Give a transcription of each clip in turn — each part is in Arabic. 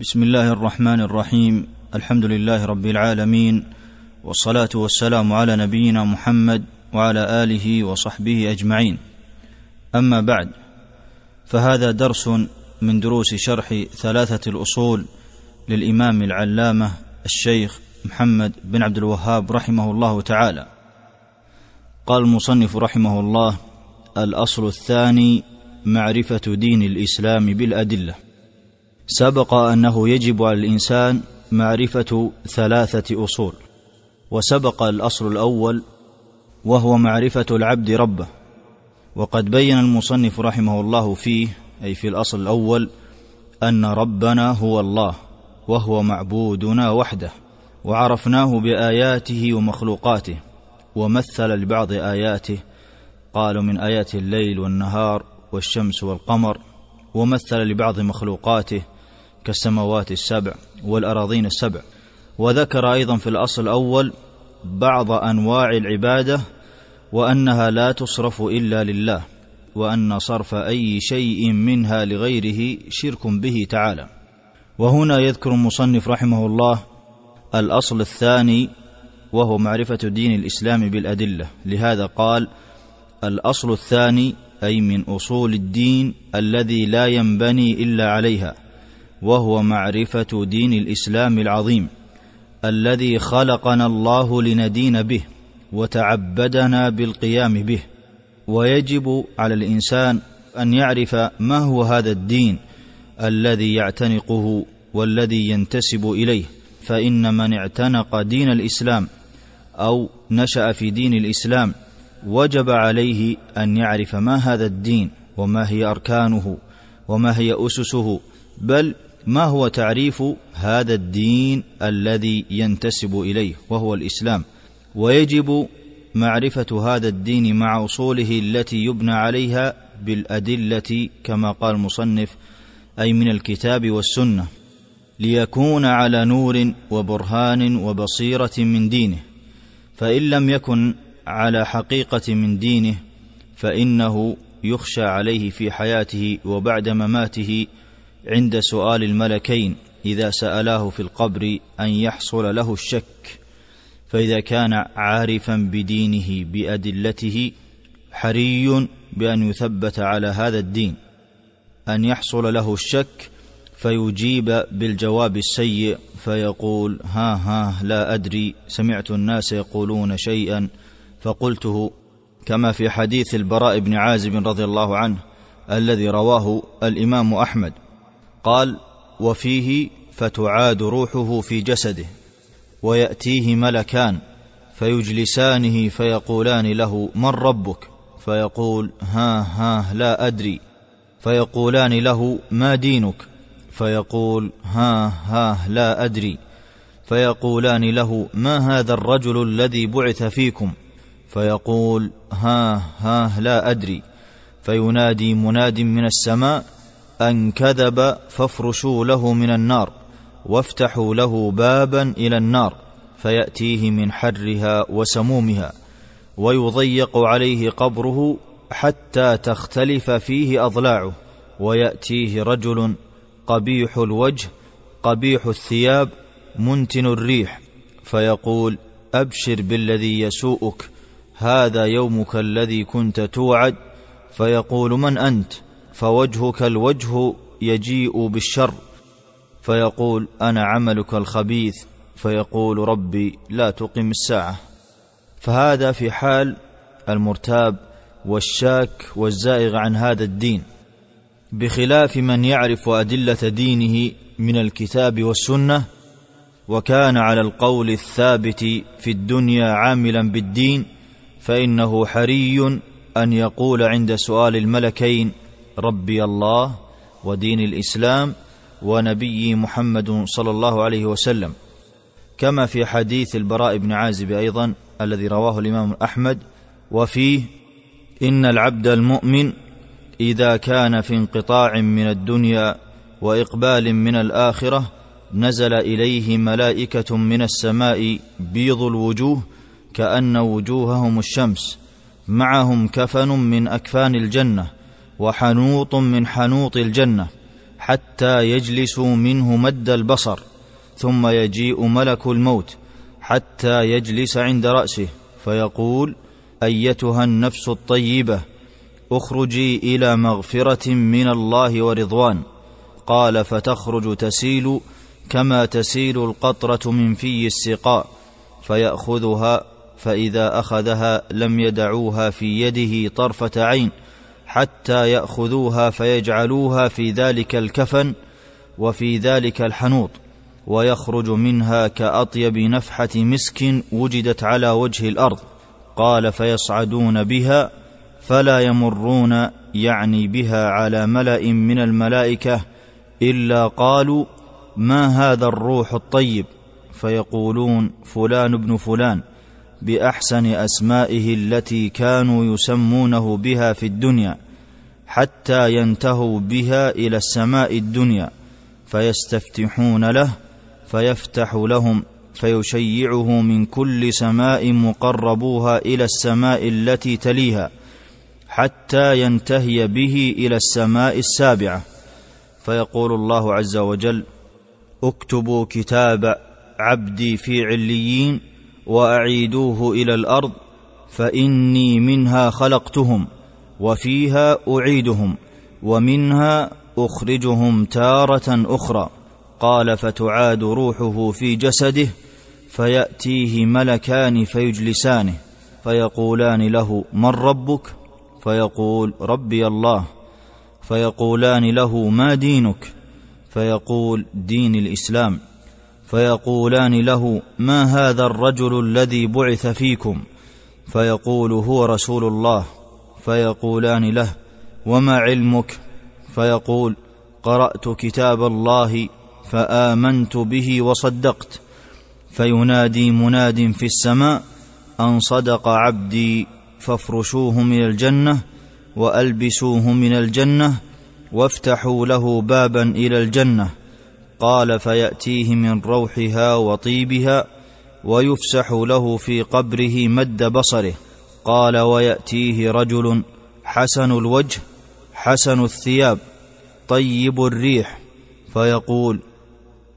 بسم الله الرحمن الرحيم. الحمد لله رب العالمين والصلاة والسلام على نبينا محمد وعلى آله وصحبه أجمعين. أما بعد فهذا درس من دروس شرح ثلاثة الأصول للإمام العلامة الشيخ محمد بن عبد الوهاب رحمه الله تعالى. قال المصنف رحمه الله الأصل الثاني معرفة دين الإسلام بالأدلة. سبق أنه يجب على الإنسان معرفة ثلاثة أصول وسبق الأصل الأول وهو معرفة العبد ربه وقد بين المصنف رحمه الله فيه أي في الأصل الأول أن ربنا هو الله وهو معبودنا وحده وعرفناه بآياته ومخلوقاته ومثل لبعض آياته قالوا من آيات الليل والنهار والشمس والقمر ومثل لبعض مخلوقاته كالسماوات السبع والأراضين السبع. وذكر أيضا في الأصل الأول بعض أنواع العبادة وأنها لا تصرف إلا لله وأن صرف أي شيء منها لغيره شرك به تعالى. وهنا يذكر المصنف رحمه الله الأصل الثاني وهو معرفة دين الإسلام بالأدلة. لهذا قال الأصل الثاني أي من أصول الدين الذي لا ينبني إلا عليها. وهو معرفة دين الإسلام العظيم الذي خلقنا الله لندين به وتعبدنا بالقيام به. ويجب على الإنسان أن يعرف ما هو هذا الدين الذي يعتنقه والذي ينتسب إليه. فإن من اعتنق دين الإسلام أو نشأ في دين الإسلام وجب عليه أن يعرف ما هذا الدين وما هي أركانه وما هي أسسه بل ما هو تعريف هذا الدين الذي ينتسب إليه وهو الإسلام؟ ويجب معرفة هذا الدين مع أصوله التي يبنى عليها بالأدلة كما قال المصنف أي من الكتاب والسنة ليكون على نور وبرهان وبصيرة من دينه. فإن لم يكن على حقيقة من دينه فإنه يخشى عليه في حياته وبعد مماته عند سؤال الملكين إذا سألاه في القبر أن يحصل له الشك فإذا كان عارفا بدينه بأدلته حري بأن يثبت على هذا الدين. أن يحصل له الشك فيجيب بالجواب السيء فيقول ها ها لا أدري سمعت الناس يقولون شيئا فقلته كما في حديث البراء بن عازب رضي الله عنه الذي رواه الإمام أحمد. قال وفيه فتعاد روحه في جسده ويأتيه ملكان فيجلسانه فيقولان له من ربك؟ فيقول ها ها لا أدري. فيقولان له ما دينك؟ فيقول ها ها لا أدري. فيقولان له ما هذا الرجل الذي بعث فيكم؟ فيقول ها ها لا أدري. فينادي مناد من السماء أن كذب فافرشوا له من النار وافتحوا له بابا إلى النار فيأتيه من حرها وسمومها ويضيق عليه قبره حتى تختلف فيه أضلاعه ويأتيه رجل قبيح الوجه قبيح الثياب منتن الريح فيقول أبشر بالذي يسوءك هذا يومك الذي كنت توعد فيقول من أنت فوجهك الوجه يجيء بالشر. فيقول أنا عملك الخبيث. فيقول ربي لا تقم الساعة. فهذا في حال المرتاب والشاك والزائغ عن هذا الدين. بخلاف من يعرف أدلة دينه من الكتاب والسنة وكان على القول الثابت في الدنيا عاملا بالدين فإنه حري أن يقول عند سؤال الملكين ربي الله ودين الإسلام ونبي محمد صلى الله عليه وسلم. كما في حديث البراء بن عازب أيضا الذي رواه الإمام أحمد وفيه إن العبد المؤمن إذا كان في انقطاع من الدنيا وإقبال من الآخرة نزل إليه ملائكة من السماء بيض الوجوه كأن وجوههم الشمس معهم كفن من أكفان الجنة. وحنوط من حنوط الجنة حتى يجلس منه مد البصر ثم يجيء ملك الموت حتى يجلس عند رأسه فيقول أيتها النفس الطيبة أخرجي إلى مغفرة من الله ورضوان. قال فتخرج تسيل كما تسيل القطرة من في السقاء فيأخذها فإذا أخذها لم يدعوها في يده طرفة عين حتى يأخذوها فيجعلوها في ذلك الكفن وفي ذلك الحنوط ويخرج منها كأطيب نفحة مسك وجدت على وجه الأرض قال فيصعدون بها فلا يمرون يعني بها على ملأ من الملائكة إلا قالوا ما هذا الروح الطيب؟ فيقولون فلان ابن فلان. بأحسن أسمائه التي كانوا يسمونه بها في الدنيا حتى ينتهوا بها إلى السماء الدنيا فيستفتحون له فيفتح لهم فيشيعه من كل سماء مقربوها إلى السماء التي تليها حتى ينتهي به إلى السماء السابعة. فيقول الله عز وجل اكتبوا كتاب عبدي في عليين وأعيدوه إلى الأرض فإني منها خلقتهم وفيها أعيدهم ومنها أخرجهم تارة أخرى. قال فتعاد روحه في جسده فيأتيه ملكان فيجلسانه فيقولان له من ربك؟ فيقول ربي الله. فيقولان له ما دينك؟ فيقول دين الإسلام. فيقولان له ما هذا الرجل الذي بعث فيكم؟ فيقول هو رسول الله. فيقولان له وما علمك؟ فيقول قرأت كتاب الله فآمنت به وصدقت. فينادي مناد في السماء أن صدق عبدي فافرشوه من الجنة وألبسوه من الجنة وافتحوا له بابا إلى الجنة. قال فيأتيه من روحها وطيبها ويفسح له في قبره مد بصره. قال ويأتيه رجل حسن الوجه حسن الثياب طيب الريح فيقول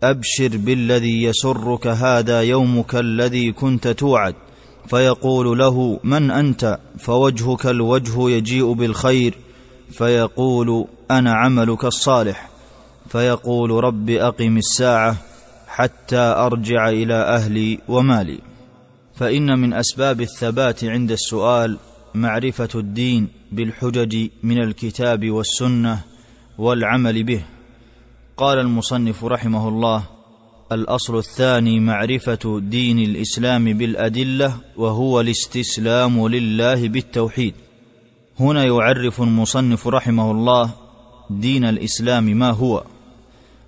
أبشر بالذي يسرك هذا يومك الذي كنت توعد. فيقول له من أنت؟ فوجهك الوجه يجيء بالخير. فيقول أنا عملك الصالح. فيقول رب أقم الساعة حتى أرجع إلى أهلي ومالي. فإن من أسباب الثبات عند السؤال معرفة الدين بالحجج من الكتاب والسنة والعمل به. قال المصنف رحمه الله الأصل الثاني معرفة دين الإسلام بالأدلة وهو الاستسلام لله بالتوحيد. هنا يعرف المصنف رحمه الله دين الإسلام ما هو.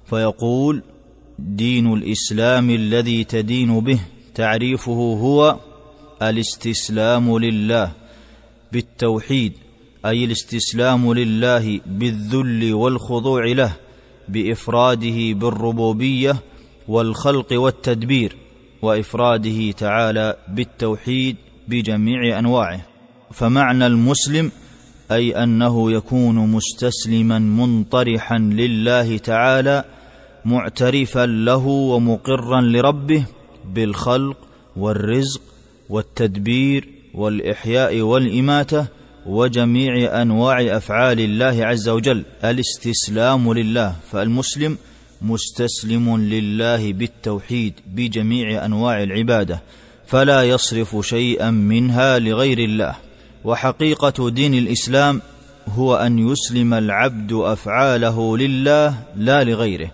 فيقول دين الإسلام الذي تدين به تعريفه هو الاستسلام لله بالتوحيد أي الاستسلام لله بالذل والخضوع له بإفراده بالربوبية والخلق والتدبير وإفراده تعالى بالتوحيد بجميع أنواعه. فمعنى المسلم أي أنه يكون مستسلما منطرحا لله تعالى معترفا له ومقرا لربه بالخلق والرزق والتدبير والإحياء والإماتة وجميع أنواع أفعال الله عز وجل. الاستسلام لله فالمسلم مستسلم لله بالتوحيد بجميع أنواع العبادة فلا يصرف شيئا منها لغير الله. وحقيقة دين الإسلام هو أن يسلم العبد أفعاله لله لا لغيره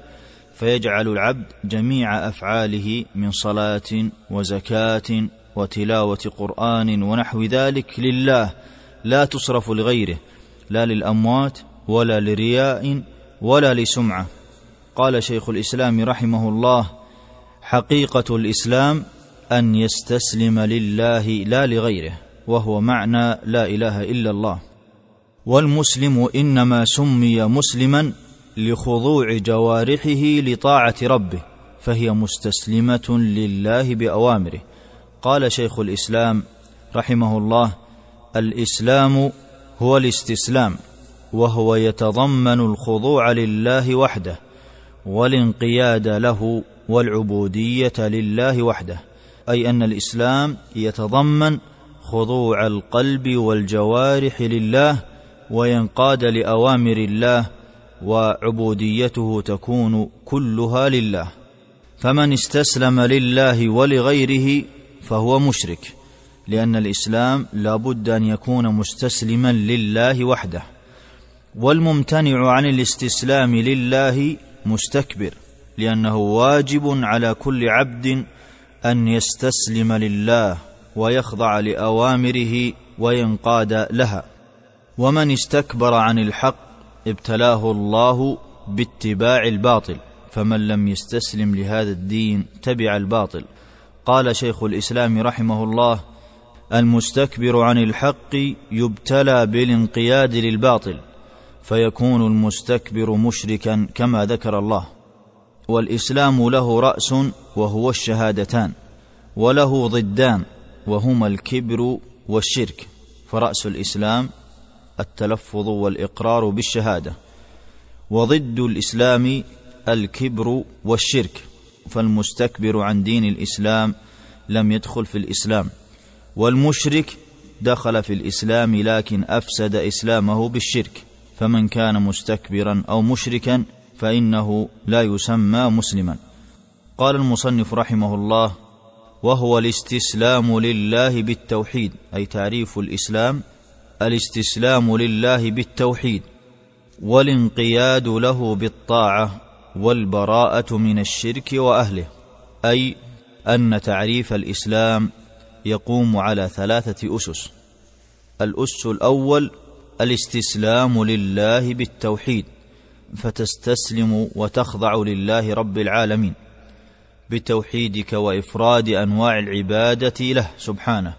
فيجعل العبد جميع أفعاله من صلاة وزكاة وتلاوة قرآن ونحو ذلك لله لا تصرف لغيره لا للأموات ولا لرياء ولا لسمعة. قال شيخ الإسلام رحمه الله حقيقة الإسلام أن يستسلم لله لا لغيره. وهو معنى لا إله إلا الله. والمسلم إنما سمي مسلما لخضوع جوارحه لطاعة ربه فهي مستسلمة لله بأوامره. قال شيخ الإسلام رحمه الله الإسلام هو الاستسلام وهو يتضمن الخضوع لله وحده والانقياد له والعبودية لله وحده أي أن الإسلام يتضمن خضوع القلب والجوارح لله وينقاد لأوامر الله وعبوديته تكون كلها لله. فمن استسلم لله ولغيره فهو مشرك لأن الإسلام لا بد أن يكون مستسلما لله وحده. والممتنع عن الاستسلام لله مستكبر لأنه واجب على كل عبد أن يستسلم لله. ويخضع لأوامره وينقاد لها. ومن استكبر عن الحق ابتلاه الله باتباع الباطل فمن لم يستسلم لهذا الدين تبع الباطل. قال شيخ الإسلام رحمه الله المستكبر عن الحق يبتلى بالانقياد للباطل فيكون المستكبر مشركا كما ذكر الله. والإسلام له رأس وهو الشهادتان وله ضدان. وهما الكبر والشرك فرأس الإسلام التلفظ والإقرار بالشهادة. وضد الإسلام الكبر والشرك فالمستكبر عن دين الإسلام لم يدخل في الإسلام. والمشرك دخل في الإسلام لكن أفسد إسلامه بالشرك. فمن كان مستكبرا أو مشركا فإنه لا يسمى مسلما. قال المصنف رحمه الله وهو الاستسلام لله بالتوحيد أي تعريف الإسلام الاستسلام لله بالتوحيد والانقياد له بالطاعة والبراءة من الشرك وأهله أي أن تعريف الإسلام يقوم على ثلاثة أسس. الأس الأول الاستسلام لله بالتوحيد فتستسلم وتخضع لله رب العالمين. بتوحيدك وإفراد أنواع العبادة له. سبحانه.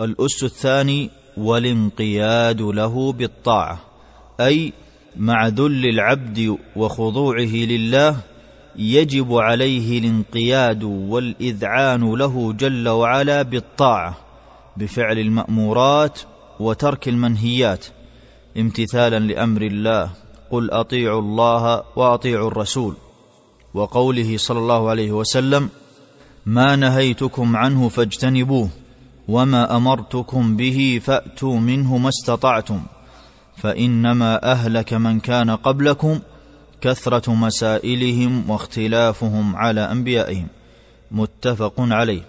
الأس الثاني والانقياد له بالطاعة أي مع ذل العبد وخضوعه لله يجب عليه الانقياد والإذعان له جل وعلا بالطاعة بفعل المأمورات وترك المنهيات. امتثالا لأمر الله قل أطيعوا الله وأطيعوا الرسول. وقوله صلى الله عليه وسلم ما نهيتكم عنه فاجتنبوه وما أمرتكم به فأتوا منه ما استطعتم فإنما أهلك من كان قبلكم كثرة مسائلهم واختلافهم على أنبيائهم. متفق عليه.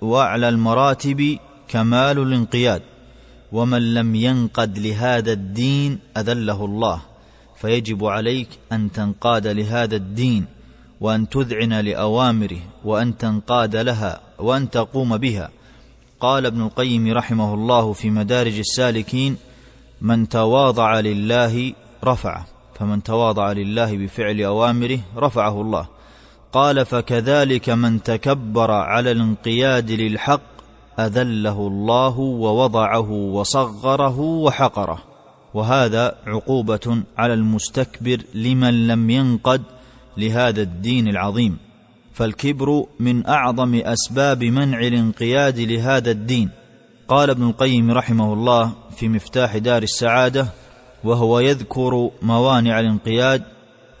واعلى المراتب كمال الانقياد ومن لم ينقد لهذا الدين أذله الله فيجب عليك أن تنقاد لهذا الدين. وأن تذعن لأوامره وأن تنقاد لها وأن تقوم بها. قال ابن القيم رحمه الله في مدارج السالكين من تواضع لله رفعه فمن تواضع لله بفعل أوامره رفعه الله. قال فكذلك من تكبر على الانقياد للحق أذله الله ووضعه وصغره وحقره. وهذا عقوبة على المستكبر لمن لم ينقد لهذا الدين العظيم فالكبر من أعظم أسباب منع الانقياد لهذا الدين. قال ابن القيم رحمه الله في مفتاح دار السعادة وهو يذكر موانع الانقياد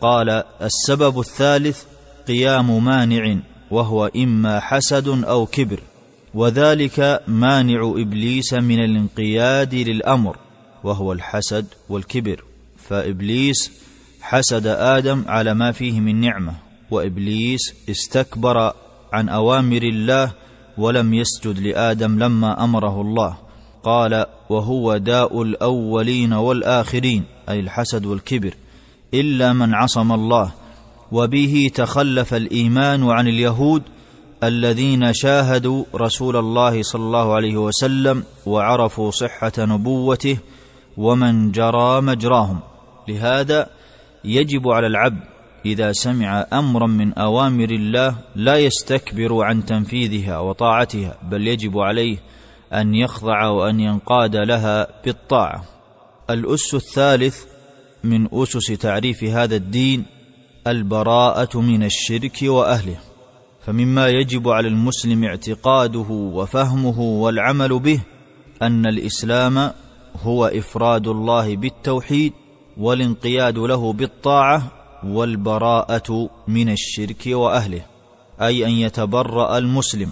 قال السبب الثالث قيام مانع وهو إما حسد أو كبر وذلك مانع إبليس من الانقياد للأمر وهو الحسد والكبر فإبليس حسد آدم على ما فيه من نعمة وإبليس استكبر عن أوامر الله ولم يسجد لآدم لما أمره الله. قال وهو داء الأولين والآخرين أي الحسد والكبر إلا من عصم الله. وبه تخلف الإيمان عن اليهود الذين شاهدوا رسول الله صلى الله عليه وسلم وعرفوا صحة نبوته ومن جرى مجراهم. لهذا يجب على العبد إذا سمع أمرا من أوامر الله لا يستكبر عن تنفيذها وطاعتها بل يجب عليه أن يخضع وأن ينقاد لها بالطاعة. الأس الثالث من أسس تعريف هذا الدين البراءة من الشرك وأهله. فمما يجب على المسلم اعتقاده وفهمه والعمل به أن الإسلام هو إفراد الله بالتوحيد والانقياد له بالطاعة والبراءة من الشرك وأهله أي أن يتبرأ المسلم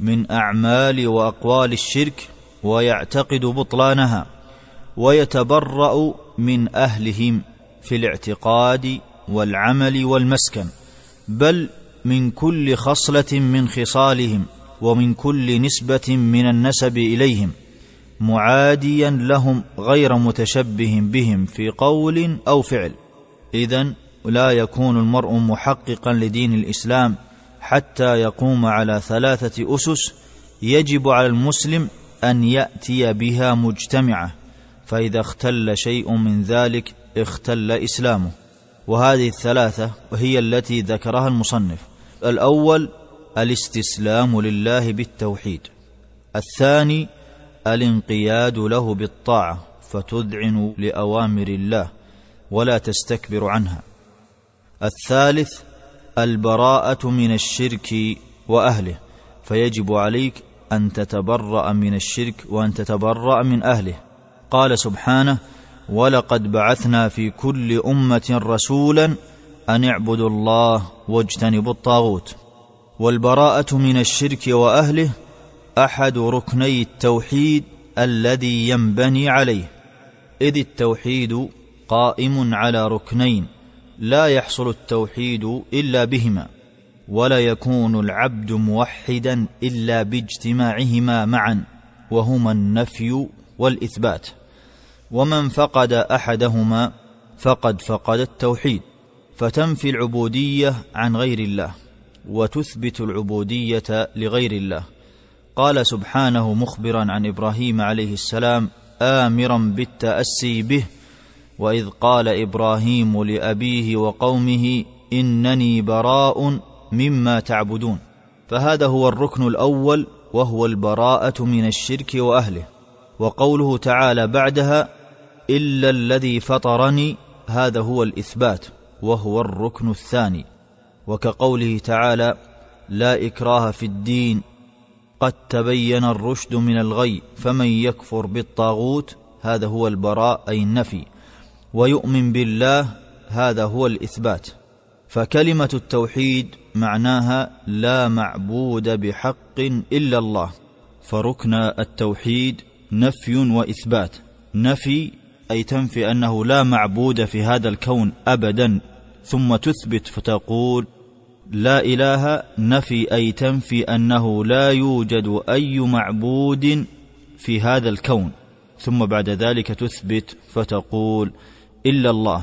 من أعمال وأقوال الشرك ويعتقد بطلانها ويتبرأ من أهلهم في الاعتقاد والعمل والمسكن بل من كل خصلة من خصالهم ومن كل نسبة من النسب إليهم. معاديا لهم غير متشبه بهم في قول أو فعل. إذن لا يكون المرء محققا لدين الإسلام حتى يقوم على ثلاثة أسس يجب على المسلم أن يأتي بها مجتمعة فإذا اختل شيء من ذلك اختل إسلامه. وهذه الثلاثة هي التي ذكرها المصنف. الأول الاستسلام لله بالتوحيد. الثاني الانقياد له بالطاعة فتذعن لأوامر الله ولا تستكبر عنها. الثالث البراءة من الشرك وأهله فيجب عليك أن تتبرأ من الشرك وأن تتبرأ من أهله. قال سبحانه ولقد بعثنا في كل أمة رسولا أن اعبدوا الله واجتنبوا الطاغوت والبراءة من الشرك وأهله أحد ركني التوحيد الذي ينبني عليه. إذ التوحيد قائم على ركنين لا يحصل التوحيد إلا بهما ولا يكون العبد موحدا إلا باجتماعهما معا وهما النفي والإثبات. ومن فقد أحدهما فقد فقد التوحيد فتنفي العبودية عن غير الله وتثبت العبودية لغير الله. قال سبحانه مخبرا عن إبراهيم عليه السلام امرا بالتأسي به وإذ قال إبراهيم لأبيه وقومه إنني براء مما تعبدون. فهذا هو الركن الأول وهو البراءة من الشرك وأهله. وقوله تعالى بعدها إلا الذي فطرني هذا هو الإثبات وهو الركن الثاني. وكقوله تعالى لا إكراه في الدين قد تبين الرشد من الغي فمن يكفر بالطاغوت هذا هو البراء أي النفي ويؤمن بالله هذا هو الإثبات. فكلمة التوحيد معناها لا معبود بحق إلا الله. فركن التوحيد نفي وإثبات. نفي أي تنفي أنه لا معبود في هذا الكون ابدا ثم تثبت فتقول لا إله نفي أي تنفي أنه لا يوجد أي معبود في هذا الكون. ثم بعد ذلك تثبت فتقول إلا الله.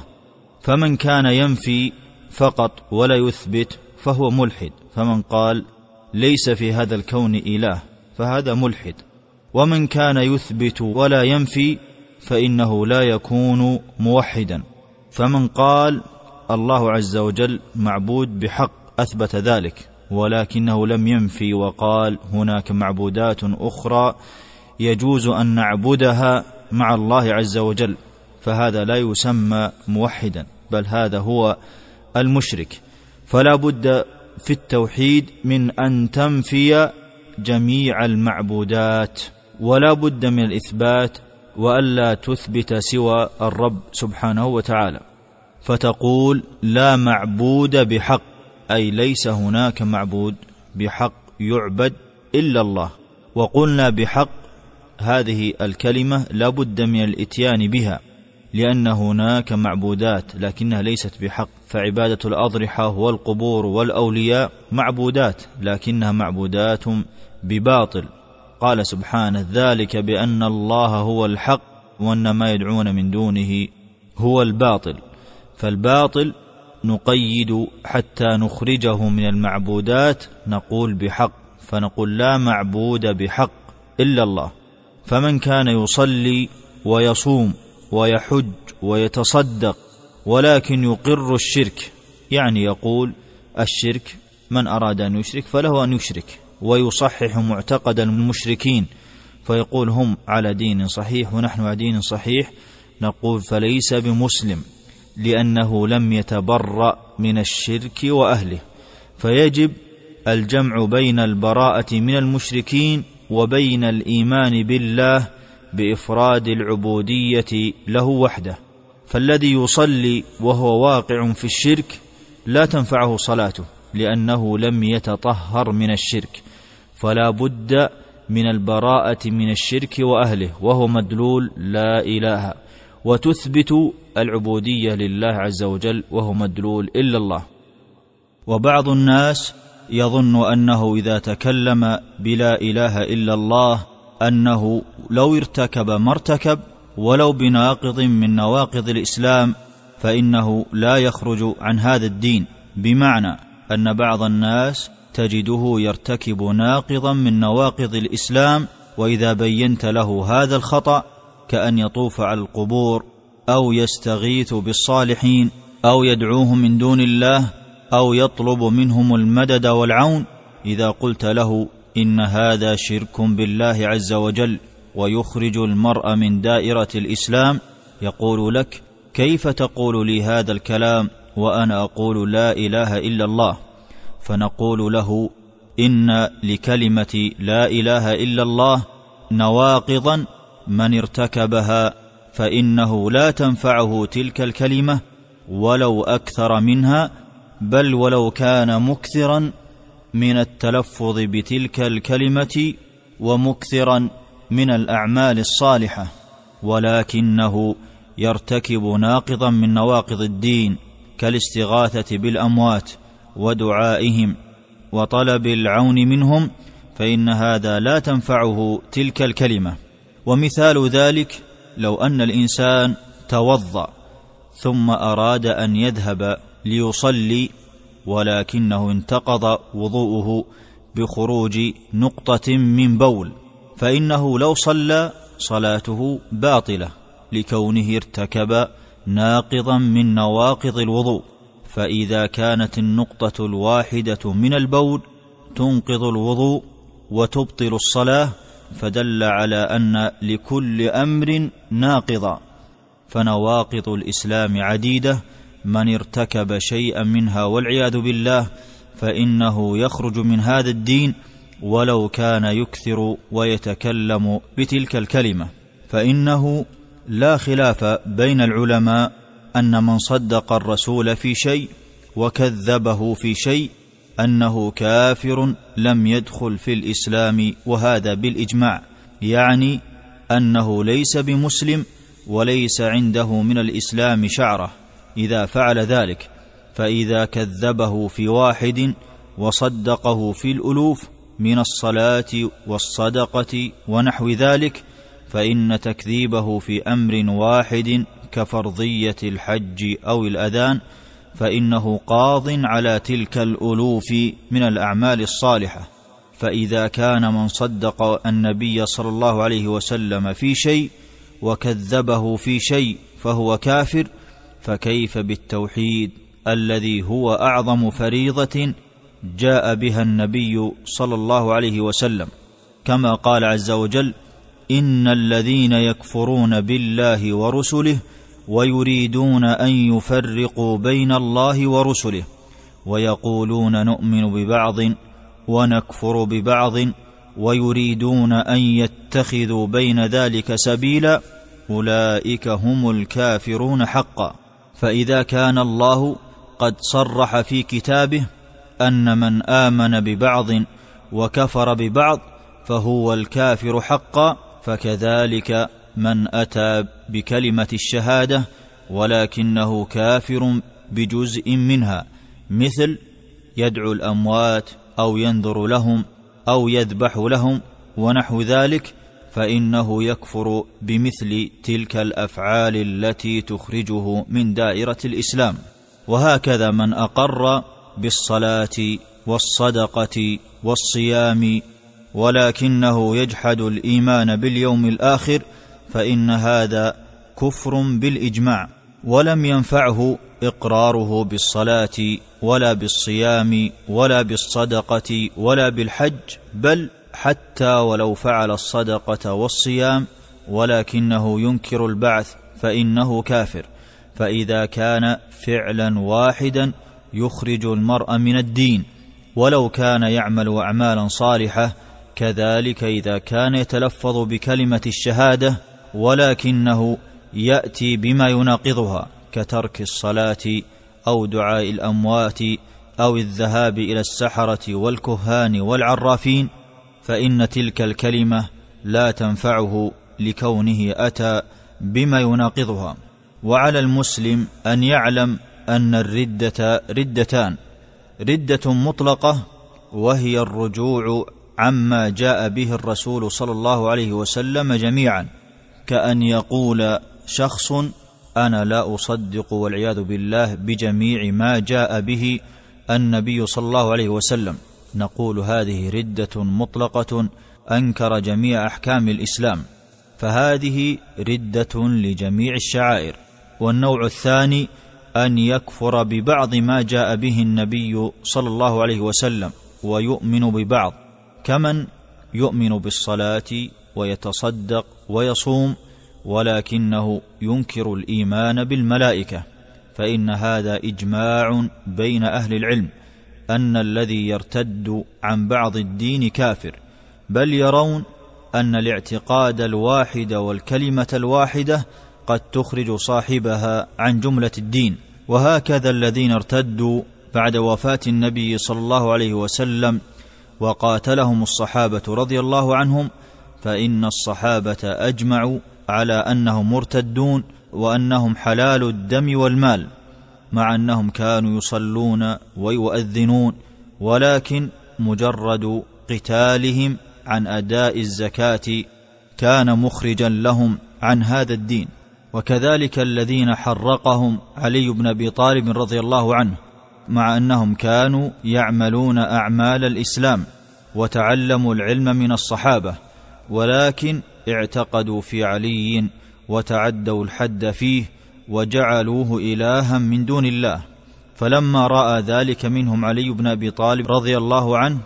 فمن كان ينفي فقط ولا يثبت فهو ملحد. فمن قال ليس في هذا الكون إله فهذا ملحد. ومن كان يثبت ولا ينفي فإنه لا يكون موحدا. فمن قال الله عز وجل معبود بحق أثبت ذلك ولكنه لم ينفي وقال هناك معبودات أخرى يجوز أن نعبدها مع الله عز وجل فهذا لا يسمى موحدا بل هذا هو المشرك. فلا بد في التوحيد من أن تنفي جميع المعبودات ولا بد من الإثبات وألا تثبت سوى الرب سبحانه وتعالى. فتقول لا معبود بحق. أي ليس هناك معبود بحق يعبد إلا الله. وقلنا بحق هذه الكلمة لا بد من الإتيان بها لأن هناك معبودات لكنها ليست بحق. فعبادة الأضرحة والقبور والأولياء معبودات لكنها معبودات بباطل. قال سبحانه ذلك بأن الله هو الحق وأن ما يدعون من دونه هو الباطل. فالباطل نقيد حتى نخرجه من المعبودات نقول بحق فنقول لا معبود بحق إلا الله. فمن كان يصلي ويصوم ويحج ويتصدق ولكن يقر الشرك يعني يقول الشرك من أراد أن يشرك فله أن يشرك ويصحح معتقد المشركين فيقول هم على دين صحيح ونحن على دين صحيح نقول فليس بمسلم. لأنه لم يتبرأ من الشرك وأهله فيجب الجمع بين البراءة من المشركين وبين الإيمان بالله بإفراد العبودية له وحده. فالذي يصلي وهو واقع في الشرك لا تنفعه صلاته لأنه لم يتطهر من الشرك فلا بد من البراءة من الشرك وأهله وهو مدلول لا إله وتثبت العبودية لله عز وجل وهو مدلول إلا الله. وبعض الناس يظن أنه إذا تكلم بلا إله إلا الله أنه لو ارتكب ما ارتكب ولو بناقض من نواقض الإسلام فإنه لا يخرج عن هذا الدين. بمعنى أن بعض الناس تجده يرتكب ناقضا من نواقض الإسلام وإذا بينت له هذا الخطأ كأن يطوف على القبور أو يستغيث بالصالحين أو يدعوهم من دون الله أو يطلب منهم المدد والعون إذا قلت له إن هذا شرك بالله عز وجل ويخرج المرء من دائرة الإسلام يقول لك كيف تقول لي هذا الكلام وأنا أقول لا إله إلا الله فنقول له إن لكلمة لا إله إلا الله نواقضا من ارتكبها فإنه لا تنفعه تلك الكلمة ولو أكثر منها بل ولو كان مكثرا من التلفظ بتلك الكلمة ومكثرا من الأعمال الصالحة ولكنه يرتكب ناقضا من نواقض الدين كالاستغاثة بالأموات ودعائهم وطلب العون منهم فإن هذا لا تنفعه تلك الكلمة. ومثال ذلك لو أن الإنسان توضأ ثم أراد أن يذهب ليصلي ولكنه انتقض وضوءه بخروج نقطة من بول فإنه لو صلى صلاته باطلة لكونه ارتكب ناقضا من نواقض الوضوء فإذا كانت النقطة الواحدة من البول تنقض الوضوء وتبطل الصلاة فدل على أن لكل أمر ناقضا فنواقض الإسلام عديدة من ارتكب شيئا منها والعياذ بالله فإنه يخرج من هذا الدين ولو كان يكثر ويتكلم بتلك الكلمة. فإنه لا خلاف بين العلماء أن من صدق الرسول في شيء وكذبه في شيء أنه كافر لم يدخل في الإسلام وهذا بالإجماع يعني أنه ليس بمسلم وليس عنده من الإسلام شعرة إذا فعل ذلك فإذا كذبه في واحد وصدقه في الألوف من الصلاة والصدقة ونحو ذلك فإن تكذيبه في أمر واحد كفرضية الحج أو الأذان فإنه قاض على تلك الألوف من الأعمال الصالحة. فإذا كان من صدق النبي صلى الله عليه وسلم في شيء وكذبه في شيء فهو كافر فكيف بالتوحيد الذي هو أعظم فريضة جاء بها النبي صلى الله عليه وسلم؟ كما قال عز وجل إن الذين يكفرون بالله ورسله ويريدون أن يفرقوا بين الله ورسله ويقولون نؤمن ببعض ونكفر ببعض ويريدون أن يتخذوا بين ذلك سبيلا أولئك هم الكافرون حقا. فإذا كان الله قد صرح في كتابه أن من آمن ببعض وكفر ببعض فهو الكافر حقا فكذلك من أتى بكلمة الشهادة ولكنه كافر بجزء منها مثل يدعو الأموات أو ينذر لهم أو يذبح لهم ونحو ذلك فإنه يكفر بمثل تلك الأفعال التي تخرجه من دائرة الإسلام. وهكذا من أقر بالصلاة والصدقة والصيام ولكنه يجحد الإيمان باليوم الآخر فإن هذا كفر بالإجماع ولم ينفعه إقراره بالصلاة ولا بالصيام ولا بالصدقة ولا بالحج بل حتى ولو فعل الصدقة والصيام ولكنه ينكر البعث فإنه كافر. فإذا كان فعلا واحدا يخرج المرء من الدين ولو كان يعمل اعمالا صالحة كذلك إذا كان يتلفظ بكلمة الشهادة ولكنه يأتي بما يناقضها كترك الصلاة أو دعاء الأموات أو الذهاب إلى السحرة والكهان والعرافين فإن تلك الكلمة لا تنفعه لكونه أتى بما يناقضها. وعلى المسلم أن يعلم أن الردة ردتان ردة مطلقة وهي الرجوع عما جاء به الرسول صلى الله عليه وسلم جميعا. كأن يقول شخص أنا لا أصدق والعياذ بالله بجميع ما جاء به النبي صلى الله عليه وسلم. نقول هذه ردة مطلقة أنكر جميع أحكام الإسلام. فهذه ردة لجميع الشعائر. والنوع الثاني أن يكفر ببعض ما جاء به النبي صلى الله عليه وسلم ويؤمن ببعض. كمن يؤمن بالصلاة ويتصدق ويصوم ولكنه ينكر الإيمان بالملائكة فإن هذا إجماع بين أهل العلم أن الذي يرتد عن بعض الدين كافر بل يرون أن الاعتقاد الواحد والكلمة الواحدة قد تخرج صاحبها عن جملة الدين. وهكذا الذين ارتدوا بعد وفاة النبي صلى الله عليه وسلم وقاتلهم الصحابة رضي الله عنهم فإن الصحابة أجمعوا على أنهم مرتدون وأنهم حلال الدم والمال مع أنهم كانوا يصلون ويؤذنون ولكن مجرد قتالهم عن أداء الزكاة كان مخرجا لهم عن هذا الدين. وكذلك الذين حرقهم علي بن أبي طالب رضي الله عنه مع أنهم كانوا يعملون أعمال الإسلام وتعلموا العلم من الصحابة. ولكن اعتقدوا في علي وتعدوا الحد فيه وجعلوه إلها من دون الله. فلما رأى ذلك منهم علي بن أبي طالب رضي الله عنه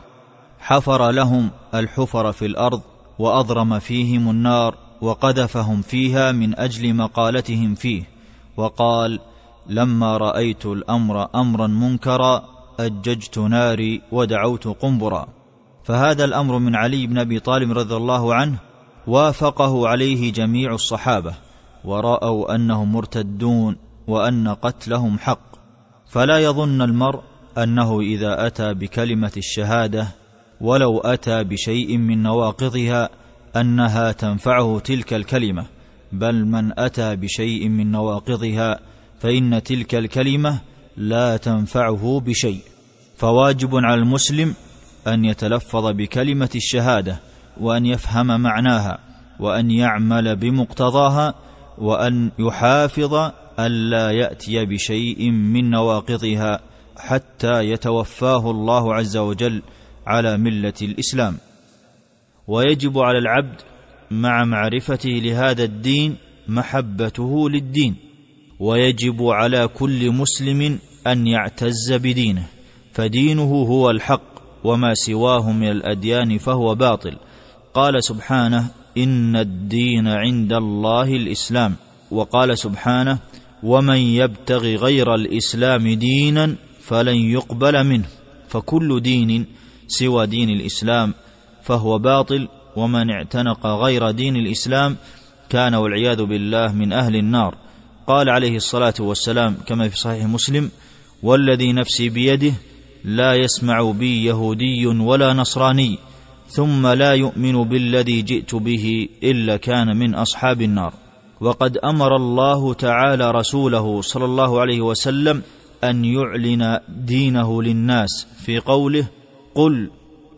حفر لهم الحفر في الأرض وأضرم فيهم النار وقذفهم فيها من أجل مقالتهم فيه. وقال لما رأيت الأمر أمرا منكرا أججت ناري ودعوت قنبرا. فهذا الأمر من علي بن أبي طالب رضي الله عنه وافقه عليه جميع الصحابة ورأوا أنهم مرتدون وأن قتلهم حق. فلا يظن المرء أنه إذا أتى بكلمة الشهادة ولو أتى بشيء من نواقضها أنها تنفعه تلك الكلمة. بل من أتى بشيء من نواقضها فإن تلك الكلمة لا تنفعه بشيء. فواجب على المسلم أن يتلفظ بكلمة الشهادة وأن يفهم معناها وأن يعمل بمقتضاها وأن يحافظ الا يأتي بشيء من نواقضها حتى يتوفاه الله عز وجل على ملة الإسلام. ويجب على العبد مع معرفته لهذا الدين محبته للدين. ويجب على كل مسلم أن يعتز بدينه فدينه هو الحق. وما سواه من الأديان فهو باطل. قال سبحانه إن الدين عند الله الإسلام. وقال سبحانه ومن يبتغ غير الإسلام دينا فلن يقبل منه. فكل دين سوى دين الإسلام فهو باطل ومن اعتنق غير دين الإسلام كان والعياذ بالله من أهل النار. قال عليه الصلاة والسلام كما في صحيح مسلم والذي نفسي بيده لا يسمع بي يهودي ولا نصراني ثم لا يؤمن بالذي جئت به إلا كان من أصحاب النار. وقد أمر الله تعالى رسوله صلى الله عليه وسلم أن يعلن دينه للناس في قوله قل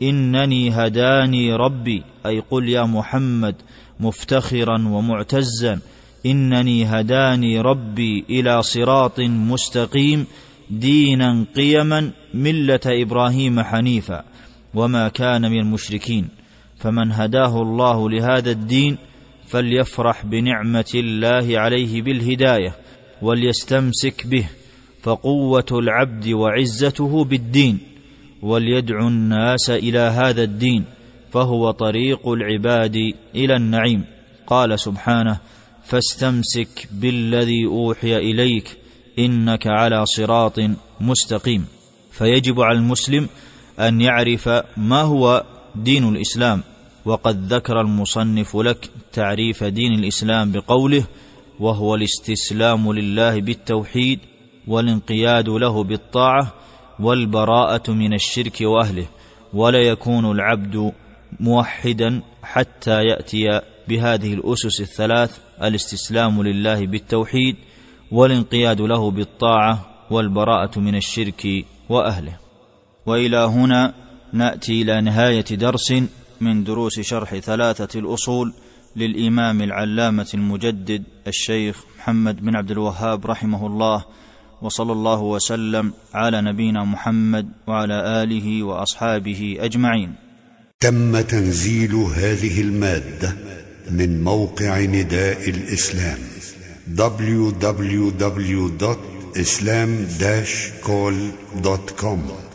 إنني هداني ربي أي قل يا محمد مفتخرا ومعتزا إنني هداني ربي إلى صراط مستقيم دينا قيما مله إبراهيم حنيفا وما كان من المشركين فمن هداه الله لهذا الدين فليفرح بنعمه الله عليه بالهدايه وليستمسك به فقوه العبد وعزته بالدين وليدعو الناس إلى هذا الدين فهو طريق العباد إلى النعيم قال سبحانه فاستمسك بالذي اوحي اليك انك على صراط مستقيم فيجب على المسلم أن يعرف ما هو دين الإسلام. وقد ذكر المصنف لك تعريف دين الإسلام بقوله وهو الاستسلام لله بالتوحيد والانقياد له بالطاعة والبراءة من الشرك وأهله ولا يكون العبد موحدا حتى يأتي بهذه الأسس الثلاث الاستسلام لله بالتوحيد والانقياد له بالطاعة والبراءة من الشرك وأهله. وإلى هنا نأتي إلى نهاية درس من دروس شرح ثلاثة الأصول للإمام العلامة المجدد الشيخ محمد بن عبد الوهاب رحمه الله وصلى الله وسلم على نبينا محمد وعلى آله وأصحابه أجمعين. تم تنزيل هذه المادة من موقع نداء الإسلام www.islam-call.com